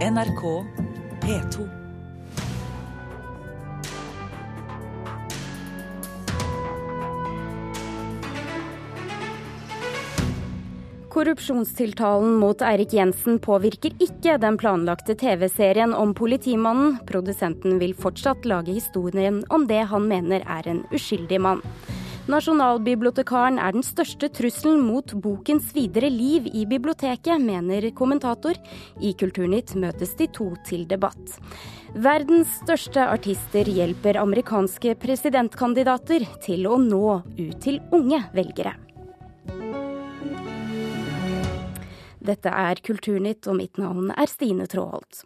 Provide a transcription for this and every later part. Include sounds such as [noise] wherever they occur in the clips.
NRK P2. Korrupsjonstiltalen mot Eirik Jensen påvirker ikke den planlagte TV-serien om politimannen. Produsenten vil fortsatt lage historien om det han mener er en uskyldig mann. Nasjonalbibliotekaren er den største trusselen mot bokens videre liv i biblioteket, mener kommentator. I Kulturnytt møtes de to til debatt. Verdens største artister hjelper amerikanske presidentkandidater til å nå ut til unge velgere. Dette er Kulturnytt, og mitt navn er Stine Tråholt.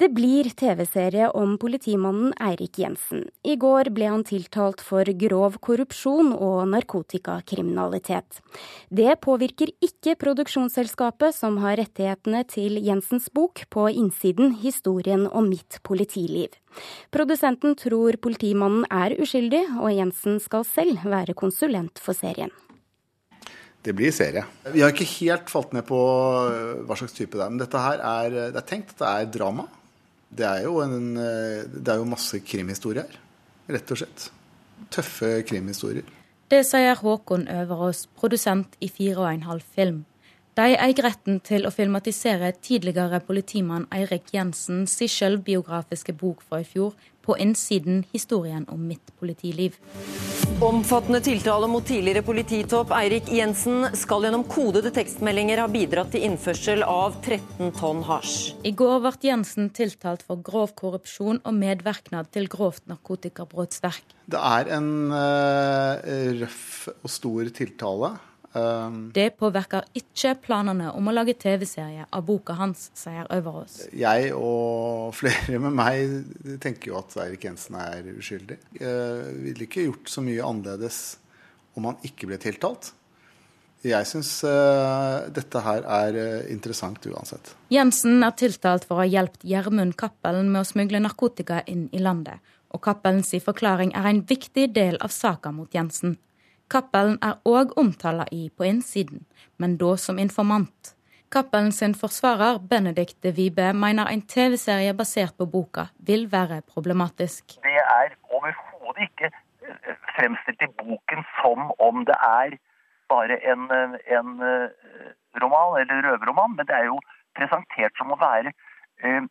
Det blir TV-serie om politimannen Eirik Jensen. I går ble han tiltalt for grov korrupsjon og narkotikakriminalitet. Det påvirker ikke produksjonsselskapet som har rettighetene til Jensens bok på innsiden Historien om mitt politiliv. Produsenten tror politimannen er uskyldig, og Jensen skal selv være konsulent for serien. Det blir serie. Vi har ikke helt falt ned på hva slags type det er. Men dette her er, det er tenkt at det er drama. Det er jo, en, det er jo masse krimhistorier her, rett og slett. Tøffe krimhistorier. Det sier Håkon Øverås, produsent i Fire og en halv film. De eier retten til å filmatisere tidligere politimann Eirik Jensens selvbiografiske bok fra i fjor, på innsiden historien om mitt politiliv. Omfattende tiltale mot tidligere polititopp Eirik Jensen skal gjennom kodede tekstmeldinger ha bidratt til innførsel av 13 tonn hasj. I går ble Jensen tiltalt for grov korrupsjon og medvirknad til grovt narkotikabrotsverk. Det er en uh, røff og stor tiltale. Um, det påvirker ikke planene om å lage TV-serie av boka hans, sier Øverås. Jeg og flere med meg tenker jo at Eirik Jensen er uskyldig. Jeg ville ikke gjort så mye annerledes om han ikke ble tiltalt. Jeg syns uh, dette her er uh, interessant uansett. Jensen er tiltalt for å ha hjulpet Gjermund Cappelen med å smugle narkotika inn i landet. Og Cappelens forklaring er en viktig del av saka mot Jensen. Cappelen er òg omtala i På innsiden, men da som informant. Cappelen sin forsvarer, Benedicte Wibe, mener en TV-serie basert på boka vil være problematisk. Det er overhodet ikke eh, fremstilt i boken som om det er bare en, en eh, roman, eller røverroman, men det er jo presentert som å være eh,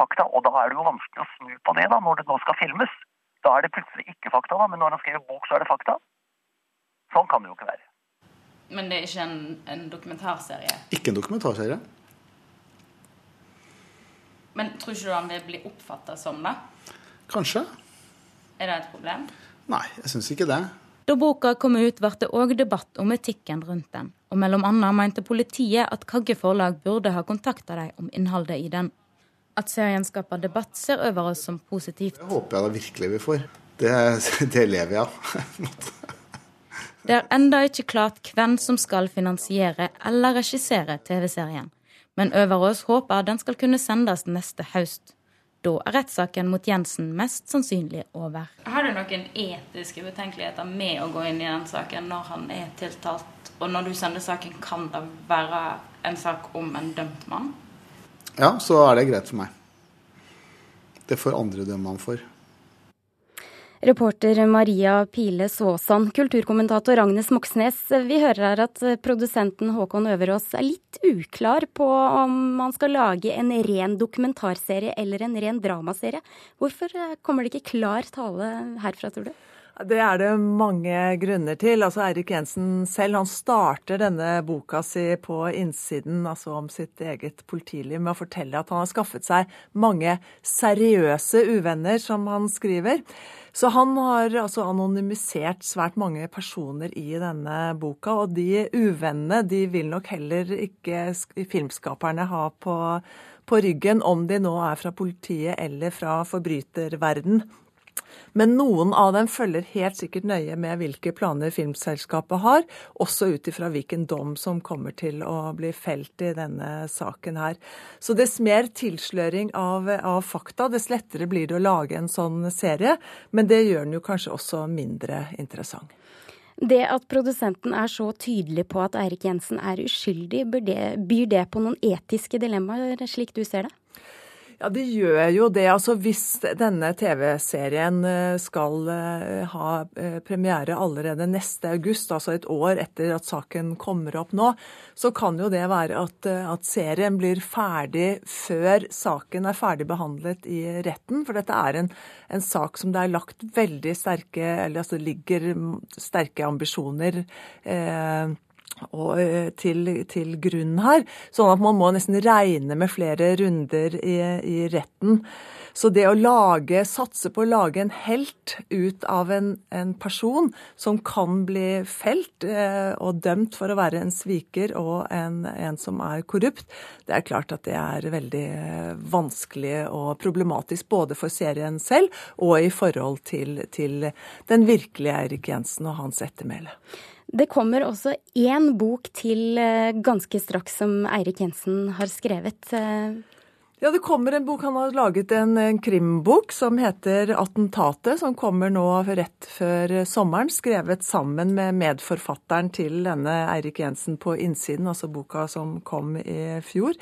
fakta. Og da er det jo vanskelig å snu på det da, når det nå skal filmes. Da er det plutselig ikke fakta, da, men når han skriver bok, så er det fakta. Sånn kan det jo ikke være. Men det er ikke en, en dokumentarserie? Ikke en dokumentarserie. Men tror ikke du han vil bli oppfatta som det? Kanskje. Er det et problem? Nei, jeg syns ikke det. Da boka kom ut, ble det òg debatt om etikken rundt den. Og mellom annet mente politiet at Kagge forlag burde ha kontakta dem om innholdet i den. At serien skaper debatt, ser over oss som positivt. Det håper jeg da virkelig vi får. Det, [laughs] det lever jeg av. [laughs] Det er enda ikke klart hvem som skal finansiere eller regissere TV-serien, men Øverås håper den skal kunne sendes neste høst. Da er rettssaken mot Jensen mest sannsynlig over. Har du noen etiske betenkeligheter med å gå inn i den saken når han er tiltalt? Og når du sender saken, kan det være en sak om en dømt mann? Ja, så er det greit for meg. Det får andre dømme han for. Reporter Maria Pile Svåsand, kulturkommentator Agnes Moxnes. Vi hører her at produsenten Håkon Øverås er litt uklar på om man skal lage en ren dokumentarserie eller en ren dramaserie. Hvorfor kommer det ikke klar tale herfra, tror du? Det er det mange grunner til. Altså Eirik Jensen selv han starter denne boka si på innsiden, altså om sitt eget politiliv, med å fortelle at han har skaffet seg mange seriøse uvenner, som han skriver. Så han har altså anonymisert svært mange personer i denne boka, og de uvennene de vil nok heller ikke filmskaperne ha på, på ryggen, om de nå er fra politiet eller fra forbryterverden. Men noen av dem følger helt sikkert nøye med hvilke planer filmselskapet har, også ut ifra hvilken dom som kommer til å bli felt i denne saken her. Så dess mer tilsløring av, av fakta, dess lettere blir det å lage en sånn serie. Men det gjør den jo kanskje også mindre interessant. Det at produsenten er så tydelig på at Eirik Jensen er uskyldig, byr det på noen etiske dilemmaer, slik du ser det? Ja, det gjør jo det. Altså Hvis denne TV-serien eh, skal eh, ha eh, premiere allerede neste august, altså et år etter at saken kommer opp nå, så kan jo det være at, at serien blir ferdig før saken er ferdig behandlet i retten. For dette er en, en sak som det er lagt veldig sterke, eller altså ligger sterke ambisjoner eh, til, til, grunn her. Sånn at man må nesten regne med flere runder i, i, retten. Så det å lage, satse på å lage en helt ut av en, en person som kan bli felt eh, og dømt for å være en sviker og en, en, som er korrupt, det er klart at det er veldig vanskelig og problematisk både for serien selv og i forhold til, til den virkelige Eirik Jensen og hans ettermæle. Det kommer også én bok til eh, ganske straks som Eirik Jensen har skrevet. Eh. Ja, det kommer en bok. Han har laget en, en, krimbok som heter 'Attentatet', som kommer nå rett før sommeren. Skrevet sammen med medforfatteren til denne Eirik Jensen på innsiden, altså boka som kom i fjor.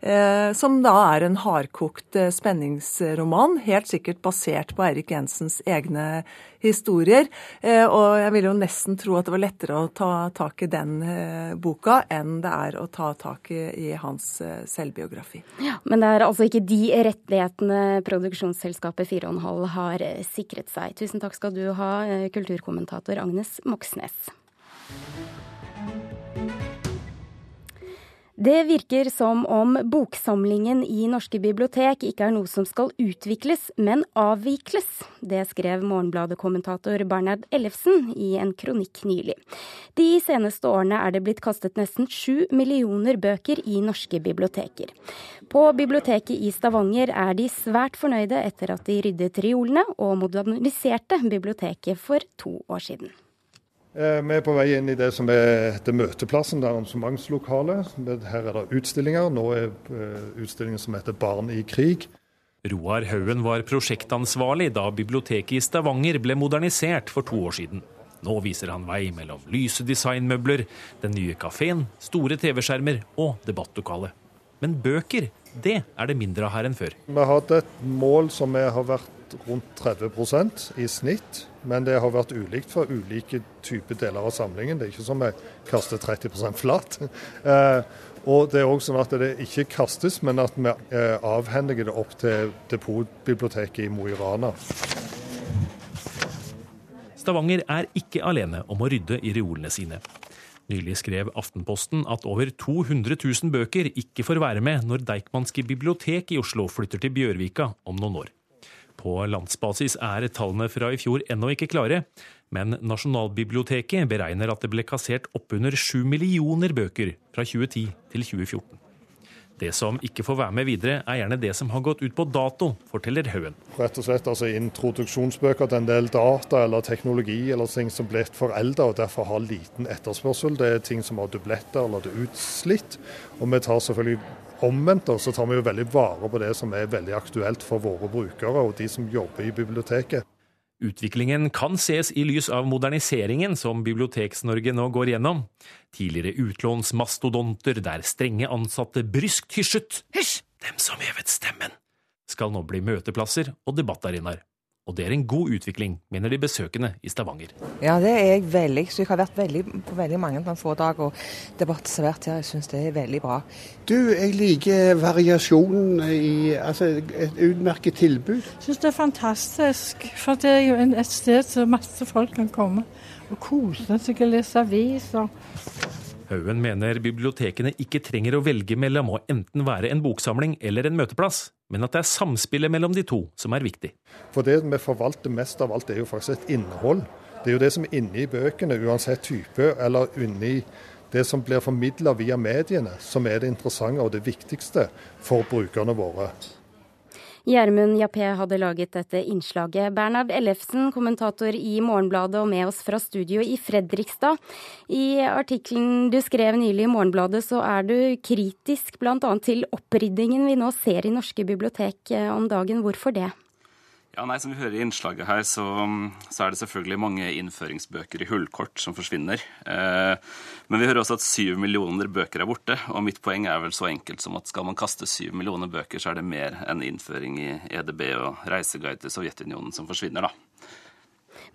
Eh, som da er en hardkokt eh, spenningsroman, helt sikkert basert på Eirik Jensens egne historier. Eh, og jeg vil jo nesten tro at det var lettere å ta tak i den boka enn det er å ta tak i, hans selvbiografi. Ja, Men det er altså ikke de rettighetene produksjonsselskapet 4,5 har sikret seg. Tusen takk skal du ha, kulturkommentator Agnes Moxnes. Det virker som om boksamlingen i norske bibliotek ikke er noe som skal utvikles, men avvikles. Det skrev Morgenbladet-kommentator Bernhard Ellefsen i en kronikk nylig. De seneste årene er det blitt kastet nesten sju millioner bøker i norske biblioteker. På biblioteket i Stavanger er de svært fornøyde etter at de ryddet reolene og moderniserte biblioteket for to år siden. Eh, vi er på vei inn i det som heter Møteplassen, det arrangementslokalet. Her er det utstillinger. Nå er eh, utstillingen som heter Barn i krig. Roar Haugen var prosjektansvarlig da biblioteket i Stavanger ble modernisert for to år siden. Nå viser han vei mellom lyse designmøbler, den nye kafeen, store TV-skjermer og debattlokale. Men bøker, det er det mindre av her enn før. Vi har hatt et mål som har vært rundt 30% i snitt. Men det har vært ulikt for ulike typer deler av samlingen. Det er ikke som vi kaster 30 flat. [laughs] Eh, og det er også sånn at det ikke kastes, men at vi avhender avhendiger det opp til depotbiblioteket i Mo i Rana. Stavanger er ikke alene om å rydde i reolene sine. Nylig skrev Aftenposten at over 200 000 bøker ikke får være med når Deichmanske bibliotek i Oslo flytter til Bjørvika om noen år. På landsbasis er tallene fra i fjor ennå ikke klare, men Nasjonalbiblioteket beregner at det ble kassert oppunder sju millioner bøker fra 2010 til 2014. Det som ikke får være med videre, er gjerne det som har gått ut på dato, forteller Haugen. Rett og slett altså Introduksjonsbøker til en del data eller teknologi eller ting som ble forelda og derfor har liten etterspørsel. Det er ting som har dubletter eller det er utslitt. Og vi tar selvfølgelig Omvendt så tar vi jo veldig vare på det som er veldig aktuelt for våre brukere og de som jobber i biblioteket. Utviklingen kan ses i lys av moderniseringen som Biblioteks-Norge nå går gjennom. Tidligere utlånsmastodonter der strenge ansatte bryskt hysjet Hysj! Dem som hevet stemmen! skal nå bli møteplasser og debattarenaer. Og det er en god utvikling, mener de besøkende i Stavanger. Ja, det er jeg veldig. Så jeg har vært veldig, på veldig mange foredrag og debatt servert her. Jeg syns det er veldig bra. Du, jeg liker variasjonen i Altså et utmerket tilbud. Jeg syns det er fantastisk. For det er jo et sted så masse folk kan komme og kose seg og lese aviser. Haugen mener bibliotekene ikke trenger å velge mellom å enten være en boksamling eller en møteplass, men at det er samspillet mellom de to som er viktig. For det vi forvalter mest av alt, er jo faktisk et innhold. Det er jo det som er inne i bøkene, uansett type, eller inni det som blir formidla via mediene, som er det interessante og det viktigste for brukerne våre. Gjermund Jappé hadde laget dette innslaget. Bernhard Ellefsen, kommentator i Morgenbladet og med oss fra studio i Fredrikstad. I artikkelen du skrev nylig i Morgenbladet, så er du kritisk bl.a. til oppryddingen vi nå ser i norske bibliotek eh, om dagen. Hvorfor det? Ja, nei, Som vi hører i innslaget her, så, så, er det selvfølgelig mange innføringsbøker i hullkort som forsvinner. Eh, men vi hører også at syv millioner bøker er borte. Og mitt poeng er vel så enkelt som at skal man kaste syv millioner bøker, så er det mer enn innføring i EDB og reiseguide til Sovjetunionen som forsvinner, da.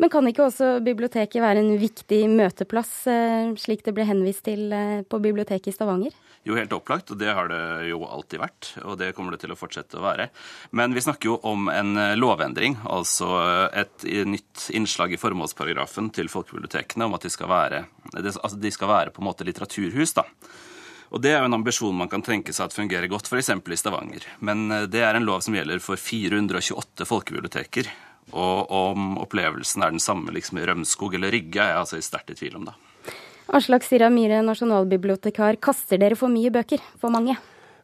Men kan ikke også biblioteket være en viktig møteplass, eh, slik det ble henvist til eh, på biblioteket i Stavanger? Jo, helt opplagt, og det har det jo alltid vært. Og det kommer det til å fortsette å være. Men vi snakker jo om en eh, lovendring, altså et nytt innslag i formålsparagrafen til folkebibliotekene om at de skal være, altså de skal være på en måte litteraturhus. da. Og Det er jo en ambisjon man kan tenke seg at fungerer godt, f.eks. i Stavanger. Men det er en lov som gjelder for 428 folkebiblioteker. Og om opplevelsen er den samme liksom i Rømskog eller Rygge, er jeg altså sterkt i tvil om det. Aslak Sira Myhre, nasjonalbibliotekar. Kaster dere for mye bøker? For mange?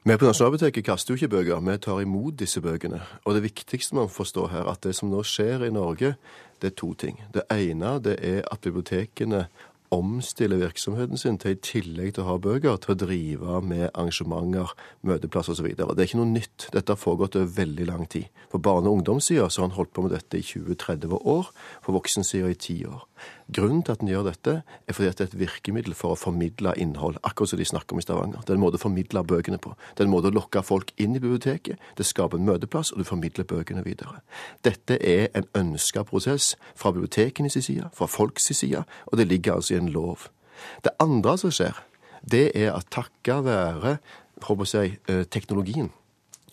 Vi på Nasjonalbiblioteket kaster jo ikke bøker, vi tar imot disse bøkene. Og det viktigste man forstår her, at det som nå skjer i Norge, det er to ting. Det ene det er at bibliotekene omstille virksomheten sin til i tillegg til å ha bøker, til å drive med arrangementer, møteplasser osv. Det er ikke noe nytt. Dette har foregått over veldig lang tid. På barne- og ungdomssida har han holdt på med dette i 20-30 år, på voksensida i 10 år. Grunnen til at en gjør dette, er fordi at det er et virkemiddel for å formidle innhold, akkurat som de snakker om i Stavanger. Det er en måte å formidle bøkene på. Det er en måte å lokke folk inn i biblioteket. Det skaper en møteplass, og du formidler bøkene videre. Dette er en ønska prosess fra bibliotekenes side, fra folks side, og det ligger altså i en lov. Det andre som skjer, det er at takket være jeg, eh, teknologien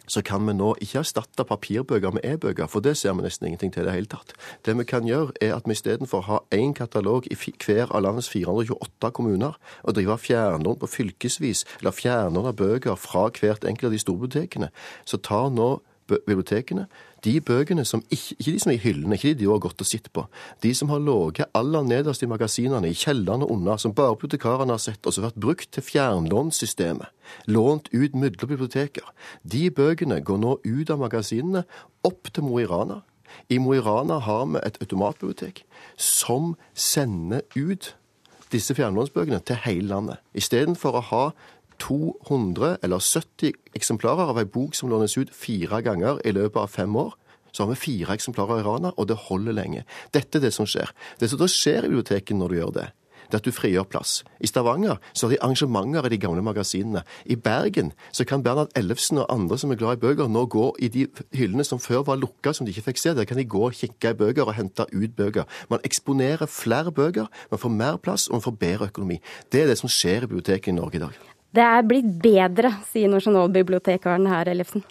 så kan vi nå ikke erstatte papirbøker med e-bøker, for det ser vi nesten ingenting til i det hele tatt. Det vi kan gjøre, er at vi istedenfor har én katalog i hver av landets 428 kommuner, og drive fjernlån på fylkesvis, eller fjernlån av bøker fra hvert enkelt av de store bibliotekene, så tar nå bibliotekene de bøkene som ikke, ikke de som er i hyllene, ikke de du har gått og sett på. De som har ligget aller nederst i magasinene, i kjellerne under, som bare bibliotekarene har sett, og som har vært brukt til fjernlånssystemet. Lånt ut mellom biblioteker. De bøkene går nå ut av magasinene, opp til Mo i Rana. I Mo i Rana har vi et automatbibliotek som sender ut disse fjernlånsbøkene til hele landet. Istedenfor å ha 200 eller 70 eksemplarer av ei bok som lånes ut fire ganger i løpet av fem år. Så har vi fire eksemplarer i Rana, og det holder lenge. Dette er det som skjer. Det som da skjer i biblioteket når du gjør det, det er at du frigjør plass. I Stavanger så har de arrangementer i de gamle magasinene. I Bergen så kan Bernhard Ellefsen og andre som er glad i bøker, nå gå i de hyllene som før var lukka, som de ikke fikk se. Der kan de gå og kikke i bøker og hente ut bøker. Man eksponerer flere bøker, man får mer plass og man får bedre økonomi. Det er det som skjer i biblioteket i Norge i dag. Det er blitt bedre, sier nasjonalbibliotekaren her, Ellefsen.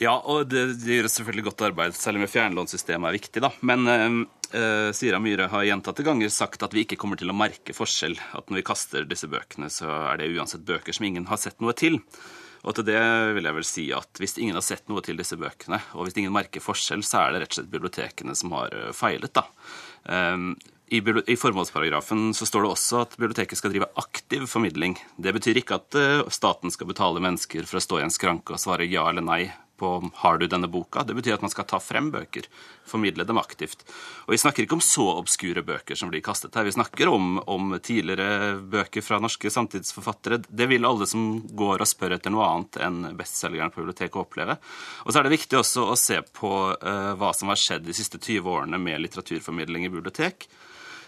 Ja, og det, det gjøres selvfølgelig godt arbeid, selv om fjernlånssystemet er viktig. da. Men eh, Sira Myhre har gjentatte ganger sagt at vi ikke kommer til å merke forskjell. At når vi kaster disse bøkene, så er det uansett bøker som ingen har sett noe til. Og til det vil jeg vel si at hvis ingen har sett noe til disse bøkene, og hvis ingen merker forskjell, så er det rett og slett bibliotekene som har eh, feilet, da. I, I formålsparagrafen så står det også at biblioteket skal drive aktiv formidling. Det betyr ikke at uh, staten skal betale mennesker for å stå i en skranke og svare ja eller nei på har du denne boka. Det betyr at man skal ta frem bøker, formidle dem aktivt. Og Vi snakker ikke om så obskure bøker som blir kastet her. Vi snakker om, om tidligere bøker fra norske samtidsforfattere. Det vil alle som går og spør etter noe annet enn bestselgeren på biblioteket, oppleve. Og så er det viktig også å se på uh, hva som har skjedd de siste 20 årene med litteraturformidling i bibliotek.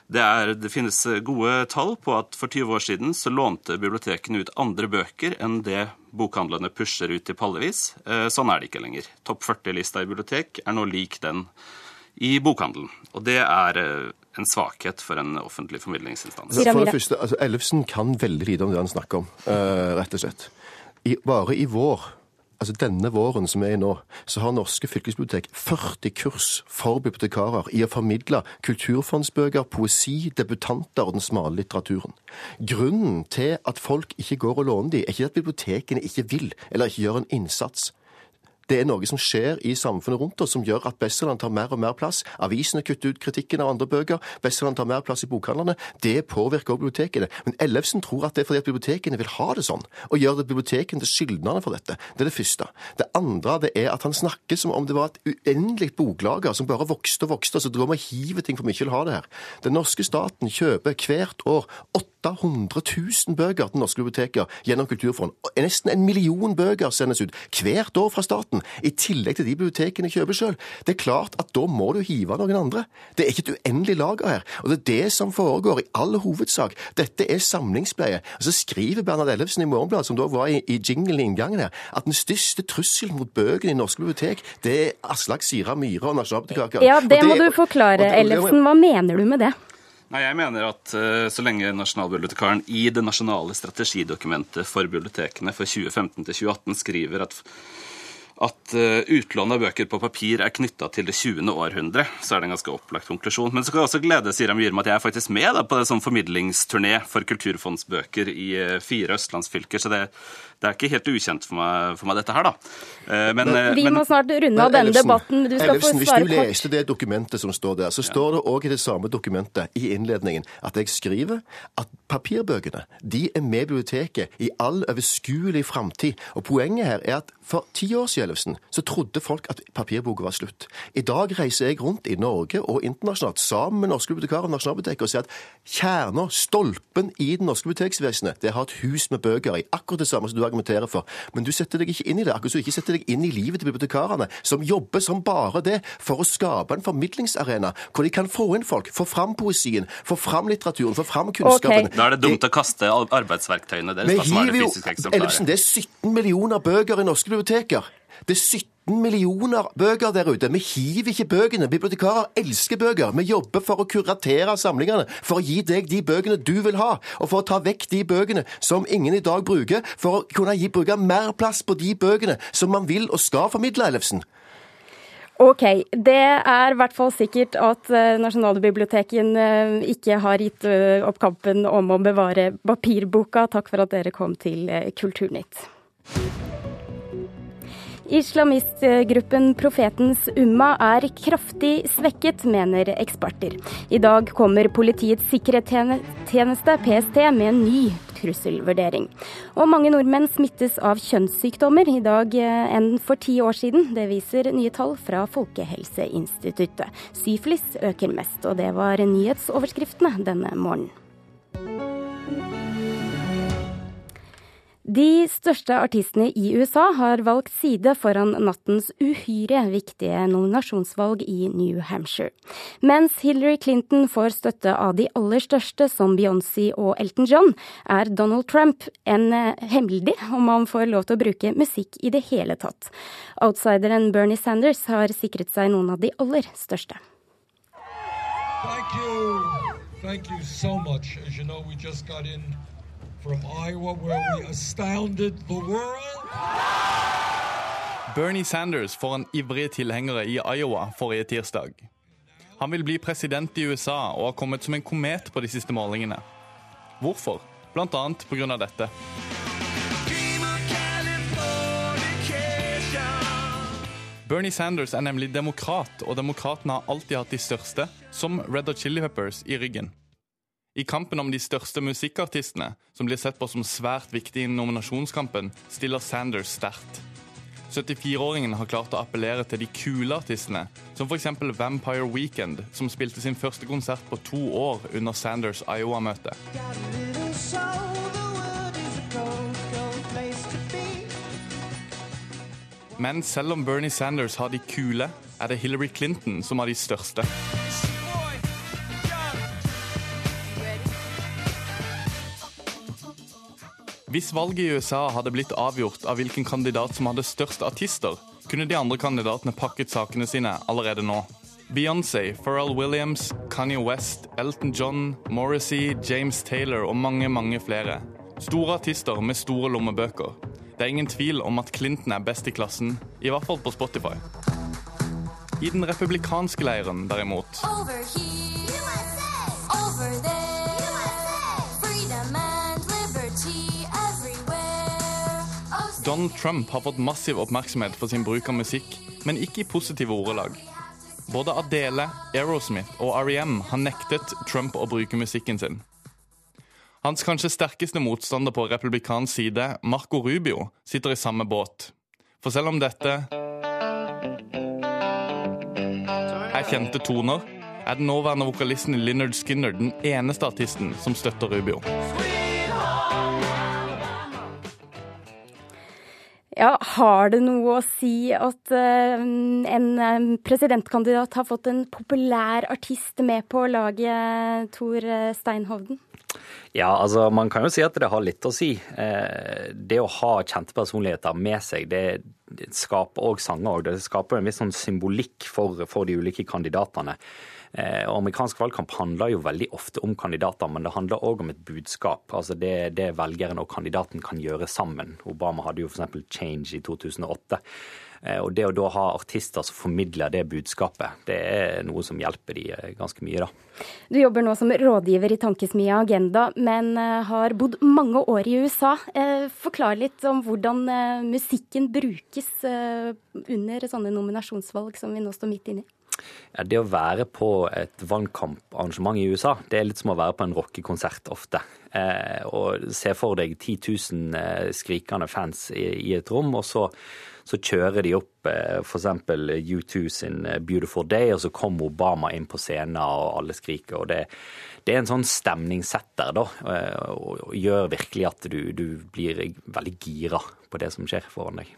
Det, er, det, finnes gode tall på at for 20 år siden så lånte bibliotekene ut andre bøker enn det bokhandlene pusher ut i pallevis. Eh, sånn er det ikke lenger. Topp 40-lista i bibliotek er nå lik den i bokhandelen. Og det er eh, en svakhet for en offentlig formidlingsinstans. For det første, altså Ellefsen kan veldig lite om det han snakker om, rett og slett. I, bare i vår altså denne våren som er i nå, så har norske fylkesbibliotek 40 kurs for bibliotekarer i å formidle kulturfondsbøker, poesi, debutanter og den smale litteraturen. Grunnen til at folk ikke går og låner de, er ikke at bibliotekene ikke vil eller ikke gjør en innsats. Det er noe som skjer i samfunnet rundt oss, som gjør at bestselgerne tar mer og mer plass. Avisene kutter ut kritikken av andre bøker. Bestselgerne tar mer plass i bokhandlene. Det påvirker også bibliotekene. Men Ellefsen tror at det er fordi at bibliotekene vil ha det sånn, og gjør det bibliotekene til skyldnerne for dette. Det er det første. Det andre det er at han snakker som om det var et uendelig boklager som bare vokste og vokste, og så driver vi og hiver ting for mye vil ha det her. Den norske staten kjøper hvert år 800 000 bøker til norske biblioteker gjennom Kulturfond. Og Nesten en million bøker sendes ut hvert år fra staten, i tillegg til de bibliotekene kjøper sjøl. Det er klart at da må du hive noen andre. Det er ikke et uendelig lager her. Og det er det som foregår i all hovedsak. Dette er samlingspleie. Og så skriver Bernhard Ellefsen i Morgenbladet, som da var i, i jinglen i inngangen her, at den største trusselen mot bøkene i norske bibliotek, det er Aslak Sira Myhre og Nasjonalbibliotekarer. Ja, det, det må du forklare, Ellefsen. Hva mener du med det? Nei, jeg mener at uh, Så lenge Nasjonalbibliotekaren i det nasjonale strategidokumentet for bibliotekene for 2015 2018 skriver at at uh, utlån av bøker på papir er knytta til det 20. århundre, så er det en ganske opplagt konklusjon. Men så kan jeg også glede Siram med at jeg er faktisk med da, på det sånn formidlingsturné for kulturfondsbøker i uh, fire østlandsfylker. Så det, det, er ikke helt ukjent for meg, for meg dette her, da. Uh, men, Vi må snart runde av denne debatten. Du skal Ellefsen, få svare Hvis du leste det dokumentet som står der, så står det òg i det samme dokumentet i innledningen at jeg skriver at papirbøkene de er med biblioteket i all overskuelig framtid. Og poenget her er at for ti år siden Ellefsen, så trodde folk at papirboka var slutt. I dag reiser jeg rundt i Norge og internasjonalt sammen med norske bibliotekarer og Nasjonalbiblioteket og sier at kjerna, stolpen i det norske biblioteksvesenet, det har et hus med bøker i. Akkurat det samme som du argumenterer for. Men du setter deg ikke inn i det. Akkurat som du ikke setter deg inn i livet til bibliotekarene, som jobber som bare det for å skape en formidlingsarena hvor de kan få inn folk, få fram poesien, få fram litteraturen, få fram kunnskapen. Okay. Da er det dumt å kaste arbeidsverktøyene deres. Vi hiver jo, Ellefsen, det er 17 millioner bøker i norske biblioteker. Det er 17 millioner bøker der ute. Vi hiver ikke bøkene. Bibliotekarer elsker bøker. Vi jobber for å kuratere samlingene, for å gi deg de bøkene du vil ha, og for å ta vekk de bøkene som ingen i dag bruker, for å kunne gi, bruke mer plass på de bøkene som man vil og skal formidle, Ellefsen. Ok, det er i hvert fall sikkert at uh, Nasjonalbiblioteket uh, ikke har gitt uh, opp kampen om å bevare papirboka. Takk for at dere kom til Kulturnytt. Islamistgruppen Profetens Umma er kraftig svekket, mener eksperter. I dag kommer Politiets sikkerhetstjeneste, PST, med en ny trusselvurdering. Og mange nordmenn smittes av kjønnssykdommer i dag eh, enn for ti år siden. Det viser nye tall fra Folkehelseinstituttet. Syflis øker mest, og det var nyhetsoverskriftene denne morgenen. De største artistene i USA har valgt side foran nattens uhyre viktige nominasjonsvalg i New Hampshire. Mens Hillary Clinton får støtte av de aller største, som Beyoncé og Elton John, er Donald Trump en hemmelig, om han får lov til å bruke musikk i det hele tatt. Outsideren Bernie Sanders har sikret seg noen av de aller største. Thank you. Thank you so much. As you know, we just from Iowa, where we astounded the world. Bernie Sanders får en ivrige tilhengere i Iowa forrige tirsdag. Han vil bli president i USA og har kommet som en komet på de siste målingene. Hvorfor? Blant annet pga. dette. Bernie Sanders er nemlig demokrat, og demokratene har alltid hatt de største, som Red Hot Chili Peppers, i ryggen. I kampen om de største musikkartistene, som blir sett på som svært viktig i nominasjonskampen, stiller Sanders sterkt. 74-åringen har klart å appellere til de kule artistene, som f.eks. Vampire Weekend, som spilte sin første konsert på to år under Sanders Iowa-møte. Men selv om Bernie Sanders har de kule, er det Hillary Clinton som har de største. Hvis valget i USA hadde blitt avgjort av hvilken kandidat som hadde størst artister, kunne de andre kandidatene pakket sakene sine allerede nå. Beyoncé, Pharrell Williams, Kanye West, Elton John, Morrissey, James Taylor og mange, mange flere. Store artister med store lommebøker. Det er ingen tvil om at Clinton er best i klassen, i hvert fall på Spotify. I den republikanske leiren, derimot Over here, USA, over there. Donald Trump har fått massiv oppmerksomhet for sin bruk av musikk, men ikke i positive ordelag. Både Adele, Aerosmith og REM har nektet Trump å bruke musikken sin. Hans kanskje sterkeste motstander på republikansk side, Marco Rubio, sitter i samme båt. For selv om dette er kjente toner, er den nåværende vokalisten Lynyrd Skinner den eneste artisten som støtter Rubio. Ja, Har det noe å si at uh, en um, presidentkandidat har fått en populær artist med på laget, Tor Steinhovden? Ja, altså man kan jo si at det har litt å si. Eh, det å ha kjente personligheter med seg, det, det skaper òg sanger. og Det skaper en viss sånn symbolikk for, for de ulike kandidatene. Eh, og Amerikansk valgkamp handler jo veldig ofte om kandidater, men det handler òg om et budskap. Altså det, det velgeren og kandidaten kan gjøre sammen. Obama hadde jo f.eks. Change i 2008. Eh, og det å da ha artister som formidler det budskapet, det er noe som hjelper de eh, ganske mye, da. Du jobber nå som rådgiver i Tankesmia Agenda, men har bodd mange år i USA. Forklar litt om hvordan musikken brukes under sånne nominasjonsvalg som vi nå står midt inne i. Det å være på et valgkamparrangement i USA, det er litt som å være på en rockekonsert ofte. Eh, og Se for deg 10 000 eh, skrikende fans i, et rom, og så, så kjører de opp eh, f.eks. U2 sin 'Beautiful Day', og så kommer Obama inn på scenen, og alle skriker. og det, det er en sånn stemningssetter, da, og gjør virkelig at du, du blir veldig gira på det som skjer foran deg.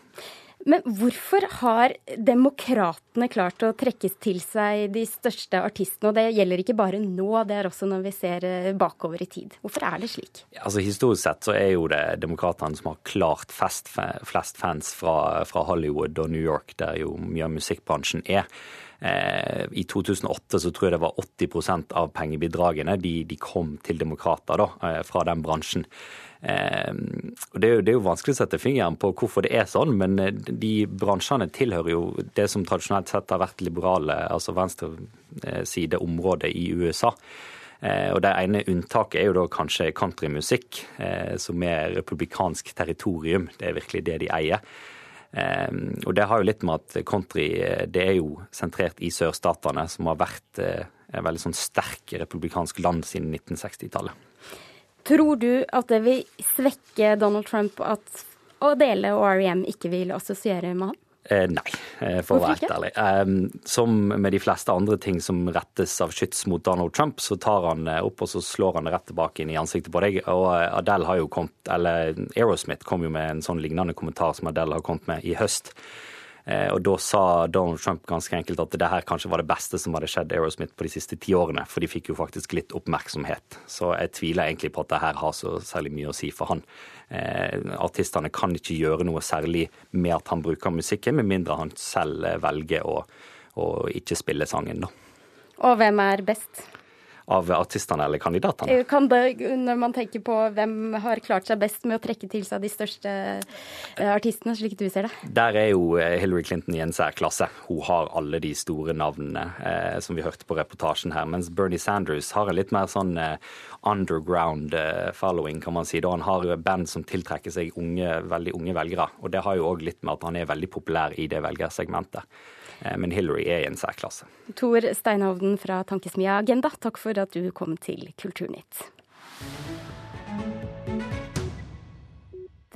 Men hvorfor har demokratene klart å trekke til seg de største artistene? Og det gjelder ikke bare nå, det er også når vi ser eh, bakover i tid. Hvorfor er det slik? Altså Historisk sett så er jo det demokratene som har klart flest, flest fans fra, fra, Hollywood og New York, der jo mye av musikkbransjen er. Eh, I 2008 så tror jeg det var 80% av pengebidragene de, de kom til demokrater da, eh, fra den bransjen. Ehm, det er, jo, det er jo vanskelig å sette fingeren på hvorfor det er sånn, men eh, de bransjene tilhører jo det som tradisjonelt sett har vært liberale, altså venstresideområdet i USA. Eh, og Det ene unntaket er jo da kanskje countrymusikk, eh, som er republikansk territorium. Det er virkelig det de eier. Ehm, og det har jo litt med at country det er jo sentrert i sørstatene, som har vært en veldig sånn sterk republikansk land siden 1960-tallet. Tror du at det vil svekke Donald Trump at å dele og REM ikke vil assosiere med ham? Eh, nei, eh, for å være helt ærlig. Eh, som med de fleste andre ting som rettes av skyts mot Donald Trump, så tar han eh, opp og så slår han det rett tilbake inn i ansiktet på deg. Og eh, Adele har jo kommet, eller Aerosmith kom jo med en sånn lignende kommentar som Adele har kommet med i høst. Eh, og da sa Donald Trump ganske enkelt at det her kanskje var det beste som hadde skjedd Aerosmith på de siste ti årene, for de fikk jo faktisk litt oppmerksomhet. Så jeg tviler egentlig på at det her har så særlig mye å si for han. Eh, artistene kan ikke gjøre noe særlig med at han bruker musikken, med mindre han selv velger å, å ikke spille sangen, da. Og hvem er best? Av artistene eller kandidatene? Kan det, når man tenker på hvem har klart seg best med å trekke til seg de største eh, artistene, slik du ser det? Der er jo eh, Hillary Clinton i en særklasse. Hun har alle de store navnene eh, som vi hørte på reportasjen her. Mens Bernie Sanders har en litt mer sånn eh, underground eh, following, kan man si. Da han har band som tiltrekker seg unge, veldig unge velgere. Og det har jo òg litt med at han er veldig populær i det velgersegmentet. Eh, men Hillary er i en særklasse. Tor Steinhovden fra Tankesmia Agenda, takk for at du kom til Kulturnytt.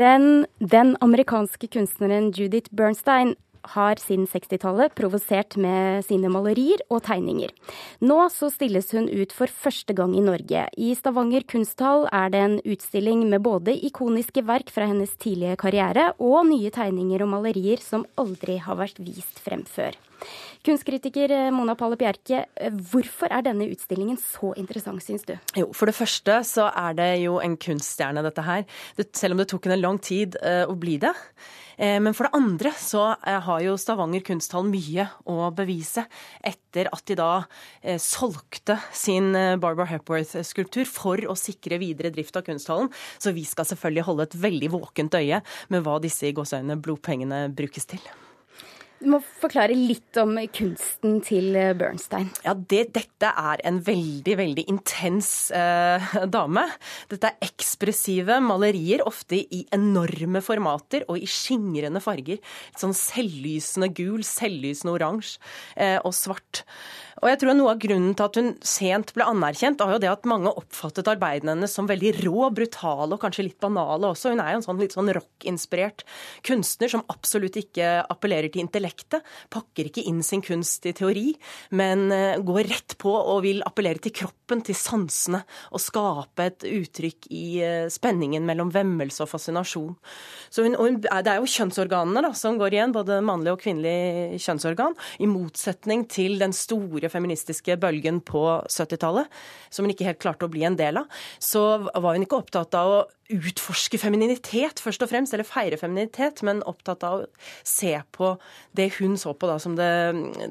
Den, den amerikanske kunstneren Judith Bernstein har siden 60-tallet provosert med sine malerier og tegninger. Nå så stilles hun ut for første gang i Norge. I Stavanger kunsthall er det en utstilling med både ikoniske verk fra hennes tidlige karriere og nye tegninger og malerier som aldri har vært vist frem før. Kunstkritiker Mona Palle Bjerke, hvorfor er denne utstillingen så interessant, syns du? Jo, For det første så er det jo en kunststjerne, dette her. Selv om det tok henne lang tid uh, å bli det. Eh, men for det andre så eh, har jo Stavanger kunsthall mye å bevise etter at de da eh, solgte sin Barbara Hepworth-skulptur for å sikre videre drift av kunsthallen. Så vi skal selvfølgelig holde et veldig våkent øye med hva disse i gåseøynene blodpengene brukes til. Du må forklare litt om kunsten til eh, Bernstein. Ja, det, Dette er en veldig, veldig intens eh, [laughs] dame. Dette er ekspressive malerier, ofte i enorme formater og i skingrende farger. Et sånn selvlysende gul, selvlysende oransje eh, og svart. Og jeg tror Noe av grunnen til at hun sent ble anerkjent, var jo det at mange oppfattet arbeidene hennes som veldig rå, brutale og kanskje litt banale også. Hun er jo en sånn litt sånn rock-inspirert kunstner som absolutt ikke appellerer til intellekt direkte, pakker ikke inn sin kunst i teori, men eh, går rett på og vil appellere til kroppen, til sansene, og skape et uttrykk i eh, spenningen mellom vemmelse og fascinasjon. Så hun, hun, det er jo kjønnsorganene da, som går igjen, både mannlig og kvinnelig kjønnsorgan, i motsetning til den store feministiske bølgen på 70-tallet, som hun ikke helt klarte å bli en del av. Så var hun ikke opptatt av å utforske femininitet, først og fremst, eller feire femininitet, men opptatt av å se på det hun så på da som det,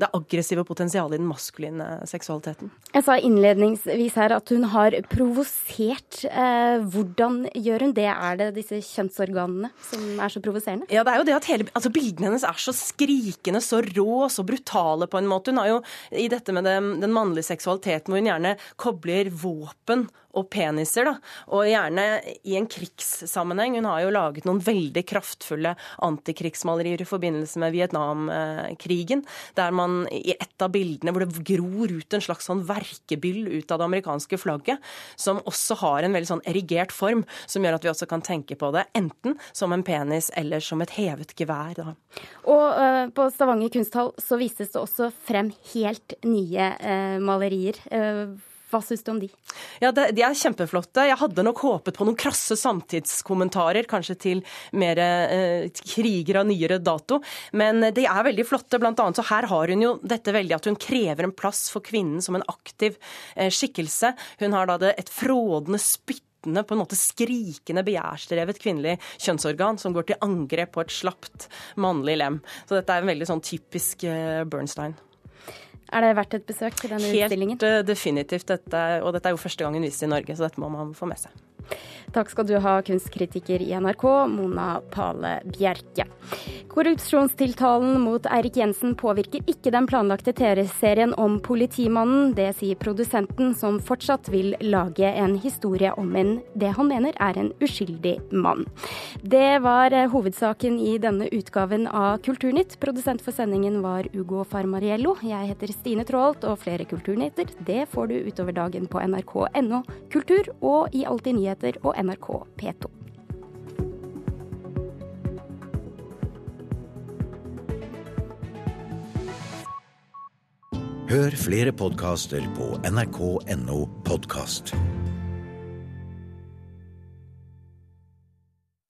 det aggressive potensialet i den maskuline seksualiteten. Jeg sa innledningsvis her at hun har provosert. Eh, hvordan gjør hun det? Er det disse kjønnsorganene som er så provoserende? Ja, det er jo det at hele, altså Bildene hennes er så skrikende, så rå, så brutale på en måte. Hun har jo i dette med det, den mannlige seksualiteten hvor hun gjerne kobler våpen og peniser, da. Og gjerne i en krigssammenheng. Hun har jo laget noen veldig kraftfulle antikrigsmalerier i forbindelse med Vietnamkrigen, der man i et av bildene hvor det gror ut en slags sånn verkebyll ut av det amerikanske flagget, som også har en veldig sånn erigert form, som gjør at vi også kan tenke på det enten som en penis eller som et hevet gevær. Da. Og uh, på Stavanger kunsthall så vises det også frem helt nye uh, malerier. Uh, hva syns du om de? Ja, de, de, er kjempeflotte. Jeg hadde nok håpet på noen krasse samtidskommentarer, kanskje til mer eh, kriger av nyere dato. Men de er veldig flotte. Blant annet så her har hun jo dette veldig at hun krever en plass for kvinnen som en aktiv eh, skikkelse. Hun har da det, et frådende spytt på en måte skrikende, begjærstrevet kvinnelig kjønnsorgan som går til angrep på et slapt mannlig lem. Så dette er en veldig sånn typisk uh, Bernstein. Er det verdt et besøk til denne Helt utstillingen? Helt definitivt. Dette, og dette er jo første gang hun vises i Norge, så dette må man få med seg. Takk skal du ha, kunstkritiker i NRK, Mona Pale Bjerke. Korrupsjonstiltalen mot Eirik Jensen påvirker ikke den planlagte TV-serien om politimannen. Det sier produsenten, som fortsatt vil lage en historie om en det han mener er en uskyldig mann. Det var hovedsaken i denne utgaven av Kulturnytt. Produsent for sendingen var Ugo Farmariello. Jeg heter Stine Traalt, og flere kulturnyheter det får du utover dagen på nrk.no kultur og i Alltid nyheter og NRK P2. Hør flere podkaster på nrk.no podkast.